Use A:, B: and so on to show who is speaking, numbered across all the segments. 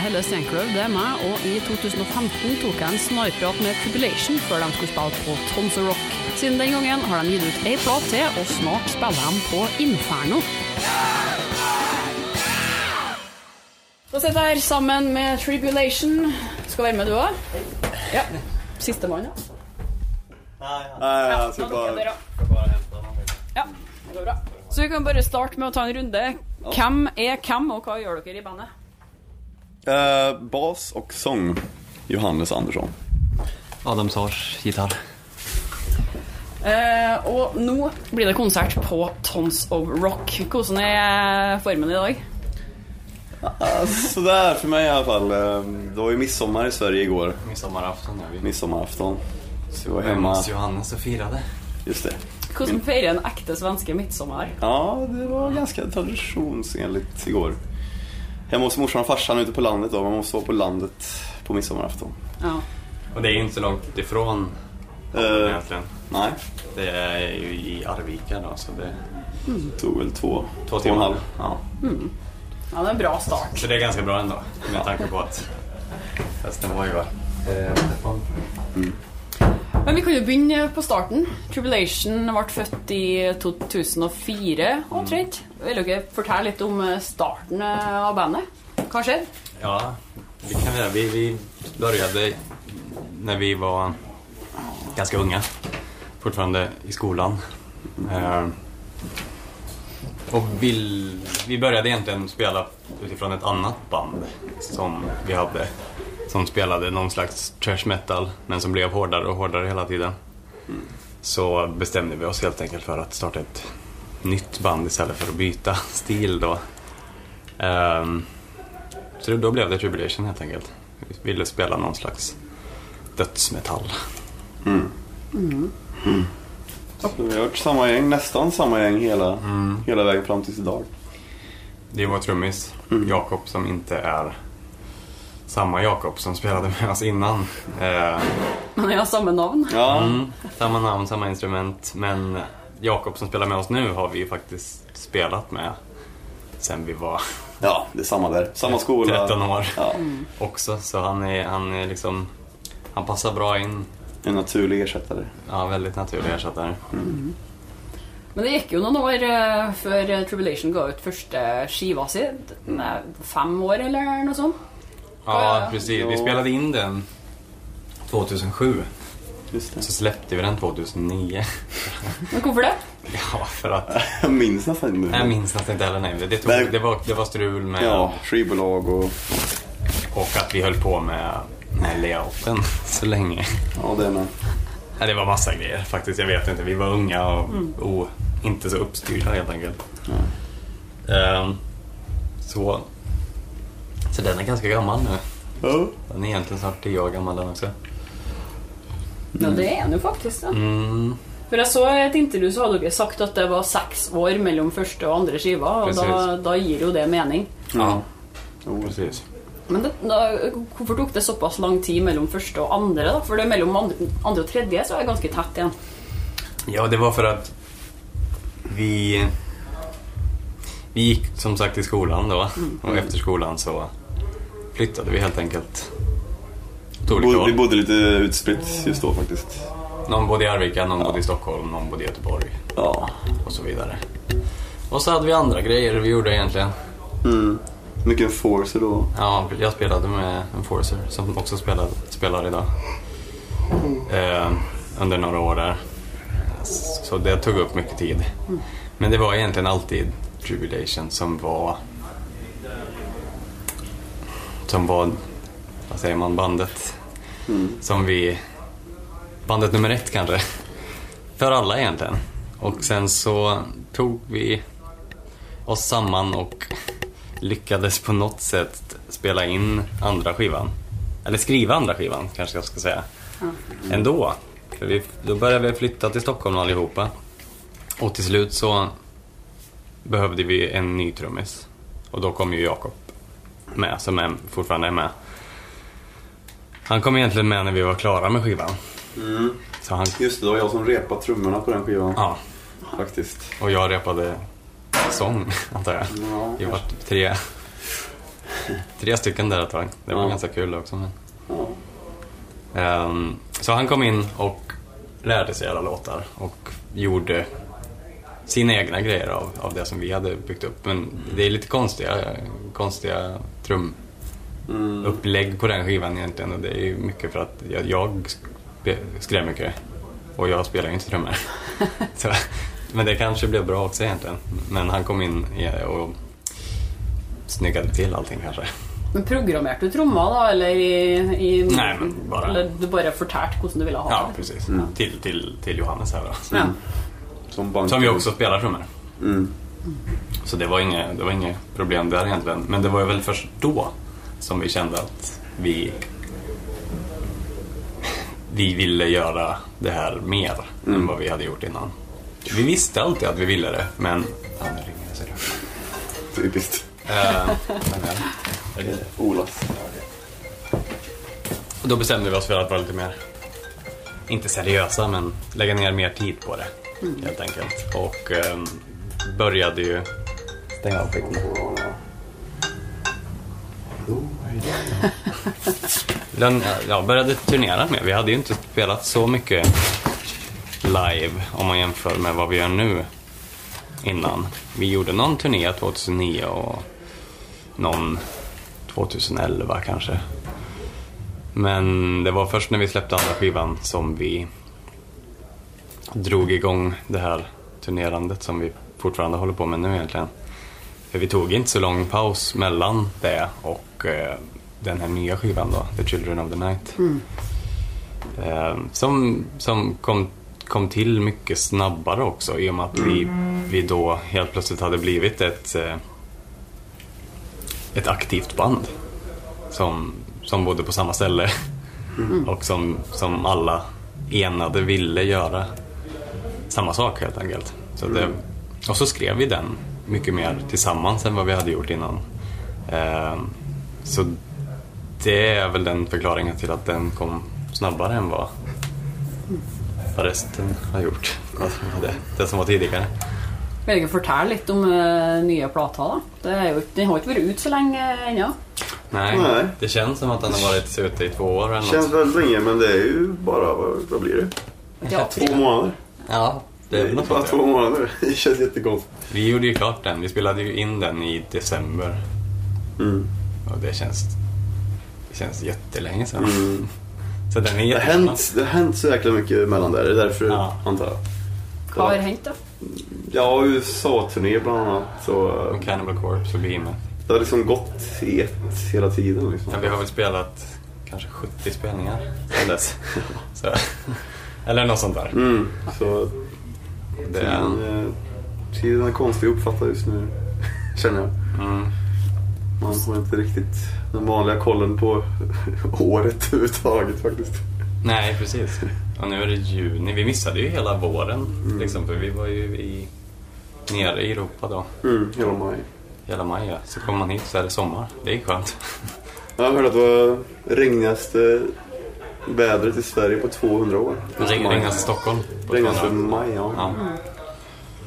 A: Helle Steinkløv, det er meg, og i 2015 tok jeg en snarprat med Tribulation før de skulle spille på Tons of Rock. Siden den gangen har de gitt ut ei plat til, og snart spiller de på Inferno. Da sitter jeg her sammen med Tribulation. Skal være med du òg? Ja. Sistemann, ja.
B: Nej,
A: Nå dukker
B: bara...
A: dere opp. Ja, det går bra. Så vi kan bare starte med å ta en runde. Hvem er hvem, og hva gjør dere i bandet?
B: Eh, bas och sång, Johannes Andersson.
C: Adam Sars gitarr.
A: Eh, og nå blir det konsert på Tons of Rock. Hvordan er formen i dag?
B: Ah, Sådär för mig i alla fall. Eh, Det var ju midsommar i Sverige igår.
C: Midsommarafton är vi.
B: Midsommarafton. Så jag var
C: Hemma hos Johannes och firade.
B: Just det.
A: Hvordan feirer en ekte svenske midtsommar?
B: Ja, det var ganska traditionsenligt igår. Hemma hos morsan och farsan ute på landet då. Man måste vara på landet på midsommarafton.
A: Ja.
C: Och det är inte så långt ifrån
B: Eh,
C: egentligen.
B: nej,
C: Det är ju i Arvika då, så det,
B: det tog väl två,
C: Två
B: två och en halv. Ja.
A: ja, det är en bra start.
C: så det är ganska bra ändå. Med tanke på att festen var ju var.
A: Men vi kan jo begynne på starten. Tribulation ble født i 2004 omtrent. Vil dere fortelle litt om starten av bandet? Hva skjedde?
C: Ja, det kan vi göra. Vi, vi började när vi var ganska unga. Fortfarande i skolan. Eh, och vill, vi började egentligen spela utifrån ett annat band som vi hade. Som spelade någon slags trash metal men som blev hårdare och hårdare hela tiden. Så bestämde vi oss helt enkelt för att starta ett nytt band istället för att byta stil då. Ehm, så då blev det Tribulation helt enkelt. Vi ville spela någon slags dödsmetall.
B: Så vi har varit samma gäng, nästan samma gäng hela,
C: Mm.
B: hela vägen fram tills idag.
C: Det är vår trummis, Jakob, som inte är samma Jakob som spelade med oss innan. Eh,
A: Men jag har samma namn.
B: Ja,
C: mm, samma namn, samma instrument. Men Jakob som spelar med oss nu har vi ju faktiskt spelat med sen vi var
B: ja det är samma där. Samma skola.
C: 13 år
B: Ja,
C: också. Så han är, han är liksom, han passar bra in.
B: en naturlig ersättare.
C: Ja, väldigt naturlig ersättare.
A: Men det gick ju några år eh, för eh, Tribulation gav ut första skiva si. Fem år eller något sånt.
C: Ja,
A: Ja.
C: precis. Vi spelade in den 2007.
B: Just det.
C: Så släppte vi den 2009.
A: Men varför det?
C: Ja, för att...
B: Jag minns nästan inte.
C: Jag minns nästan inte heller. Nej, det, tog, det, var, det var strul med...
B: Ja, skivbolag och...
C: Och att vi höll på med, med layouten så länge.
B: Ja, det är med.
C: Ja, det var massa grejer faktiskt. Jag vet inte. Vi var unga och, och inte så uppstyrda helt enkelt. Ehm, så... Så den är ganska gammal nu.
B: Ja.
C: Den är egentligen snart 10 år gammal den också.
A: Ja, det är nu faktiskt. Ja.
C: Mm,
A: För jag såg i ett intervju så hade du sagt att det var sex år mellan första och andra skiva och då, då ger ju det mening.
C: ja,
B: Jo,
C: precis.
A: Men det, då, varför tog det så pass lång tid mellan första och andra då? För det är mellan andra, andra och tredje så är det ganska tätt igen.
C: Ja, det var för att vi, vi gick som sagt i skolan då och efter skolan så flyttade vi helt enkelt åt olika
B: Bo- Vi bodde lite utspritt just då faktiskt.
C: Någon bodde i Arvika, någon bodde i Stockholm, någon bodde i Göteborg
B: Ja.
C: och så vidare. Och så hade vi andra grejer vi gjorde egentligen.
B: Mm. Mycket enforcer då.
C: Ja, jag spelade med Enforcer som också spelar, spelar idag. Eh, under några år där. Så det tog upp mycket tid. Men det var egentligen alltid Tribulation som var som var, vad säger man, bandet som vi, bandet nummer ett kanske. För alla egentligen. Och sen så tog vi oss samman och lyckades på något sätt spela in andra skivan. Eller skriva andra skivan kanske jag ska säga. Ändå. För vi, då började vi flytta till Stockholm allihopa. Och till slut så behövde vi en ny trummis. Och då kom ju Jakob med, som är, fortfarande är med. Han kom egentligen med när vi var klara med skivan.
B: Mm.
C: Så han,
B: Just det, det var jag som repade trummorna på den skivan.
C: ja,
B: Faktiskt.
C: och jag repade sång, antar jag.
B: Ja,
C: Vi var tre. tre stycken där ett tag. Det var
B: Ja.
C: ganska kul också. Men...
B: Ja.
C: Ehm, så han kom in och lärde sig alla låtar och gjorde sina egna grejer av, av det som vi hade byggt upp. Men det är lite konstiga, konstiga trumupplägg på den skivan egentligen och det är ju mycket för att jag, jag skrev mycket och jag spelar ju inte trummor. men det kanske blev bra också egentligen. Men han kom in och snyggade till allting kanske.
A: Men programmerte du tromma da, eller i, i
C: Nej, men bara-
A: Eller du bare fortalte hvordan du ville ha
C: Ja,
A: det?
C: precis. Till, till, till Johannes här då.
A: Ja.
B: Som.
C: Som vi också spelar trummor.
B: Mm.
C: Så det var inget, det var inget problem där egentligen. Men det var väl först då som vi kände att vi vi ville göra det här mer än vad vi hade gjort innan. Vi visste alltid att vi ville det, men... Ja, nu ringer det.
B: Typiskt.
C: Eh, det? Är det det?
B: Olas.
C: Och då bestämde vi oss för att vara lite mer, inte seriösa, men lägga ner mer tid på det. Helt enkelt. Och eh, började ju... Stäng av skiten. Den, ja, började turnera med. Vi hade ju inte spelat så mycket live om man jämför med vad vi gör nu innan. Vi gjorde någon turné 2009 och någon 2011 kanske. Men det var först när vi släppte andra skivan som vi drog igång det här turnerandet som vi fortfarande håller på med nu egentligen. För vi tog inte så lång paus mellan det och eh, den här nya skivan då, The Children of the Night. Eh, som som kom, kom till mycket snabbare också i och med att vi, vi då helt plötsligt hade blivit ett, eh, ett aktivt band som, som bodde på samma ställe och som, som alla enade ville göra samma sak helt enkelt. Så det, och så skrev vi den mycket mer tillsammans än vad vi hade gjort innan. Eh, så det är väl den förklaringen till att den kom snabbare än vad, vad resten har gjort. Alltså, det, det som var tidigare.
A: Du ikke fortelle litt om uh, nye plata? da? Det er jo, den har ikke vært ute så lenge ennå.
C: Nej,
B: Nej.
C: det känns som att den har varit ute i två år eller
B: Känns väldigt länge men det är ju bara, vad, vad blir det?
A: Ja,
B: Två månader?
C: Ja, det är väl något
B: bara
C: sånt,
B: två månader. Det känns jättekonstigt.
C: Vi gjorde ju klart den. Vi spelade ju in den i december.
B: Mm.
C: Och det känns, det känns jättelänge sedan.
B: Mm.
C: Så den är
B: Det, har hänt, det har hänt så jäkla mycket mellan där. Det är därför,
C: Ja.
B: antar jag.
A: Hva har hendt, da?
B: Ja, USA-turné bland annat. Så, eh,
C: Och Cannibal Corpse och Behemoth.
B: det har liksom gått i ett hela tiden. Liksom.
C: Ja, vi har väl spelat kanske 70 spelningar sedan dess. Så, eller något sånt där.
B: Mm. Så
C: Det,
B: tiden, eh, tiden är konstig att uppfatta just nu, känner jag.
C: mm,
B: Man får inte riktigt den vanliga kollen på året överhuvudtaget faktiskt.
C: nej, precis. Och nu är det juni. Vi missade ju hela våren. Liksom, för vi var ju i, nere i Europa då.
B: Mm, hela maj.
C: Hela maj, ja. Så kommer man hit så är det sommar. Det är skönt.
B: Jag hörde att det var regnigaste vädret i Sverige på 200 år.
C: Regn, regnas i Stockholm.
B: Regnigaste
C: 200.
B: maj, ja.
C: Ja,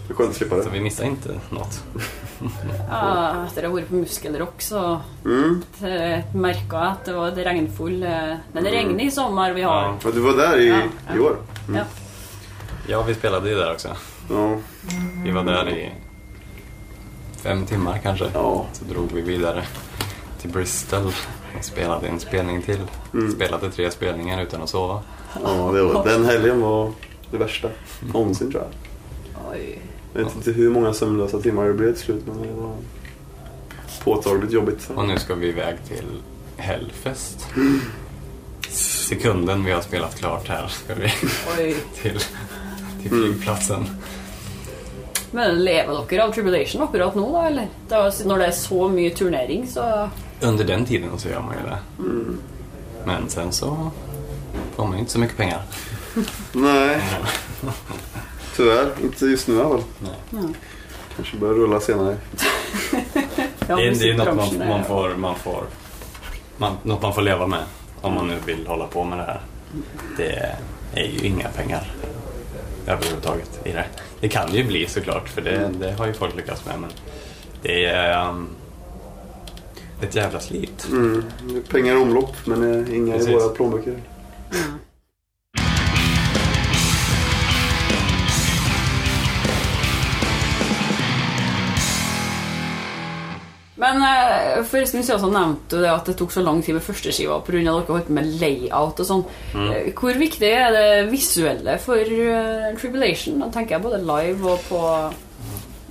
B: Det är skönt att slippa
C: så
B: det.
C: vi missar inte något.
A: Ja, etter å ha vært på Muskelrock, så
B: Mm.
A: eh, merka jeg at det var et regnfull eh, Men det regner i sommer. Vi har
C: Ja.
B: Du var där i,
A: Ja,
B: i år?
A: ja.
C: Ja, vi spelade ju där också.
B: Ja.
C: Vi var där i fem timmar kanske.
B: Ja.
C: Så drog vi vidare till Bristol spelade en spelning till.
B: Mm.
C: Spelade tre spelningar utan att sova.
B: ja det var, den helgen var det värsta någonsin tror jag.
A: Oj.
B: Jag vet inte hur många sömnlösa timmar det blev till slut men det var påtagligt jobbigt.
C: Och nu ska vi iväg till Hellfest. Sekunden vi har spelat klart här ska vi
A: Oj.
C: till, till flygplatsen.
A: Men lever dere av Tribulation akkurat nå, da? eller? Det jo- når det er så mye turnering, så
C: Under den tiden så gör man ju det. Men sen så får man ju inte så mycket pengar.
B: Nej, tyvärr. Inte just nu i alla fall.
C: Nej.
B: Kanske börjar rulla senare.
A: ja,
C: det, är, det är något man, man får, man får man, något man får leva med om man nu vill hålla på med det här. Det är ju inga pengar överhuvudtaget i det. Det kan det ju bli såklart för det, det har ju folk lyckats med men det är, um, ett jävla slit.
B: Mm. Pengar i omlopp, men eh, inga
C: Precis.
B: i våra plånböcker.
A: Men eh, forresten sted så nevnte du det at det tok så lang tid med førsteskiva pga. at dere holdt på med layout og sånn. Eh, Hvor viktig er det visuelle for eh, Tribulation? Da tenker jeg både live og på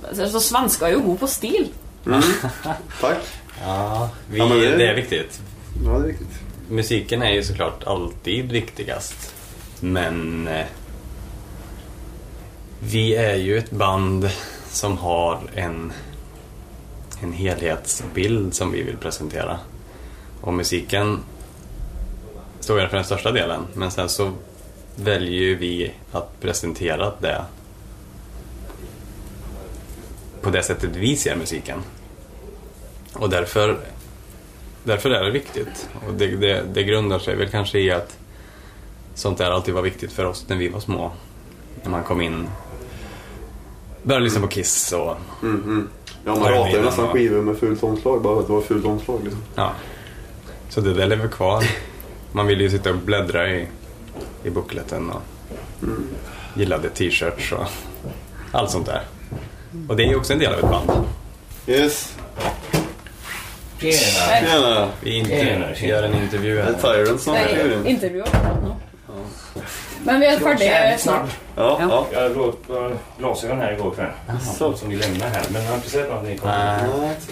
A: så Svensker er jo gode på stil.
B: Tack.
C: Ja, vi,
B: Ja, det-
C: det är viktigt.
B: Ja, det är riktigt.
C: Musiken är ju såklart alltid viktigast. Men eh, vi är ju ett band som har en, en helhetsbild som vi vill presentera. Och musiken står ju för den största delen. Men sen så väljer ju vi att presentera det på det sättet vi ser musiken. Och därför Därför är det viktigt. Och det, det, det grundar sig väl kanske i att sånt där alltid var viktigt för oss när vi var små. När man kom in, började lyssna på Kiss och
B: Mm, mm. Ja, man ratar ju nästan
C: då?
B: skivor med fult omslag bara för att det var fult omslag. Liksom.
C: ja. Så det där lever kvar. Man ville ju sitta och bläddra i, i bookleten och gillade t-shirts och allt sånt där. Och det är ju också en del av ett band.
B: Yes.
D: Tjena!
B: Tjena!
C: Vi inte
D: Tjena, tjena.
C: gör en intervju
B: Det är
C: här.
B: Tyrant som
A: Nej,
B: är in.
A: intervju akkurat nå. Men vi er ferdige snart.
B: Ja,
A: Ja.
B: ja.
D: Jag låg på glasögon här igår kväll.
B: Så.
D: Som ni lämnade här. Men jag har inte sett om ni kommer.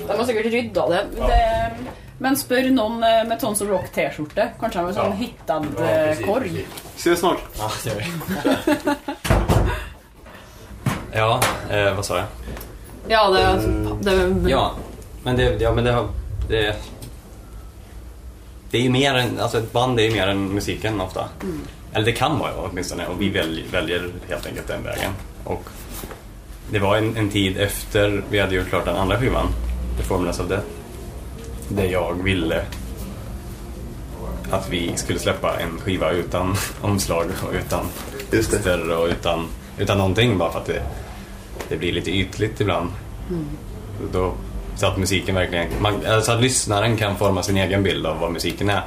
A: De har sikkert rydda det. det. Men spør noen eh, med Tons Rock T-skjorte. Kanskje med sånn
D: Ja.
A: hittad
D: Ja,
A: eh,
D: precis,
A: korg.
D: precis.
B: Ses snart.
C: Ja, det gör vi. Ja, eh, vad sa jag?
A: Ja, det, det
C: Ja, men det, ja, men det, har- det, det är ju mer än, alltså ett band är ju mer än musiken ofta. Eller det kan vara åtminstone och vi välj, väljer helt enkelt den vägen. Och det var en, en tid efter vi hade gjort klart den andra skivan, The Formless of Death, där jag ville att vi skulle släppa en skiva utan omslag och utan större och utan, utan någonting bara för att det, det blir lite ytligt ibland. Då, så att musiken verkligen, man, alltså att lyssnaren kan forma sin egen bild av vad musiken är.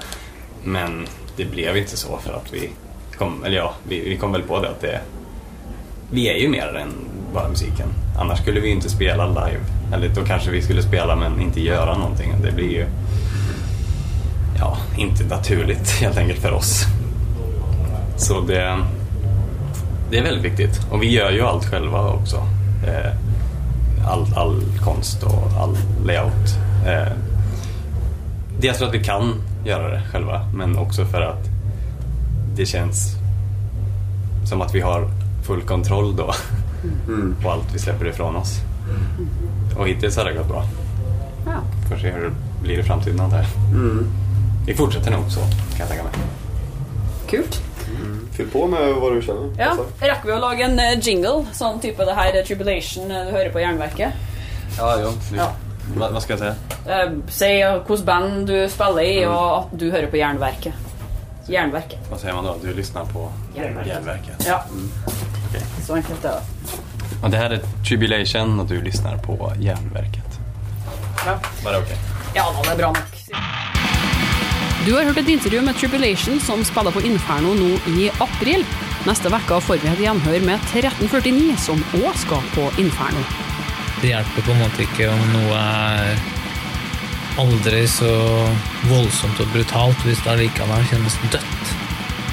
C: Men det blev inte så för att vi kom, eller ja, vi, vi kom väl på det att det, vi är ju mer än bara musiken. Annars skulle vi ju inte spela live. Eller då kanske vi skulle spela men inte göra någonting. Det blir ju ja, inte naturligt helt enkelt för oss. Så det, det är väldigt viktigt. Och vi gör ju allt själva också. Eh, All, all konst och all layout. Eh, Dels för att vi kan göra det själva men också för att det känns som att vi har full kontroll då
B: Mm.
C: på allt vi släpper ifrån oss. Och hittills har det gått bra.
A: Ja.
C: Får se hur det blir i framtiden antar jag.
B: Mm.
C: Vi fortsätter nog så kan jag tänka mig.
A: Kult.
B: Fyll på med vad du känner.
A: Ja,
B: Alltså.
A: Rekker vi å lage en eh, jingle? Sånn type det her er Tribulation eh, du hører på Jernverket?
C: Ja, jo.
A: Ja.
C: Vad, vad ska jag säga?
A: Eh, si hvilket band du spiller i, og at du hører på Jernverket. Jernverket.
C: Vad säger man då? Du lyssnar på
A: Järnverket.
C: Järnverket.
A: Ja,
C: Okej.
A: så enkelt er det.
C: Det här är Tribulation och du lyssnar på Järnverket.
A: Ja.
C: Var det okej?
A: Ja da, det er bra nok. Du har hørt et intervju med Tribulation som spiller på Inferno nå i april. Neste uke får vi et gjenhør med 1349, som òg skal på Inferno.
E: Det hjelper på en måte ikke om noe er aldri så voldsomt og brutalt hvis det allikevel kjennes dødt.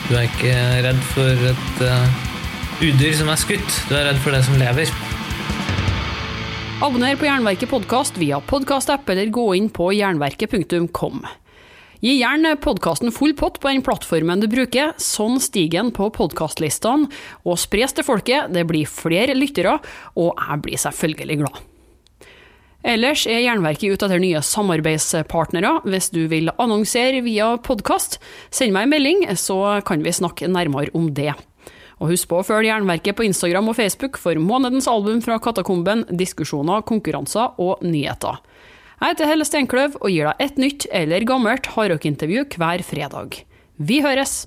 E: Du er ikke redd for et eh, udyr som er skutt, du er redd for det som lever.
A: Abonner på Jernverket podkast via podkastapp eller gå inn på jernverket.kom. Gi gjerne podkasten full pott på den plattformen du bruker, sånn stiger den på podkastlistene og spres til folket, det blir flere lyttere, og jeg blir selvfølgelig glad. Ellers er Jernverket ute etter nye samarbeidspartnere. Hvis du vil annonsere via podkast, send meg en melding, så kan vi snakke nærmere om det. Og husk på å følge Jernverket på Instagram og Facebook for månedens album fra Katakomben, diskusjoner, konkurranser og nyheter. Jeg heter Helle Steinkløv og gir deg et nytt eller gammelt hardrockintervju hver fredag. Vi høres!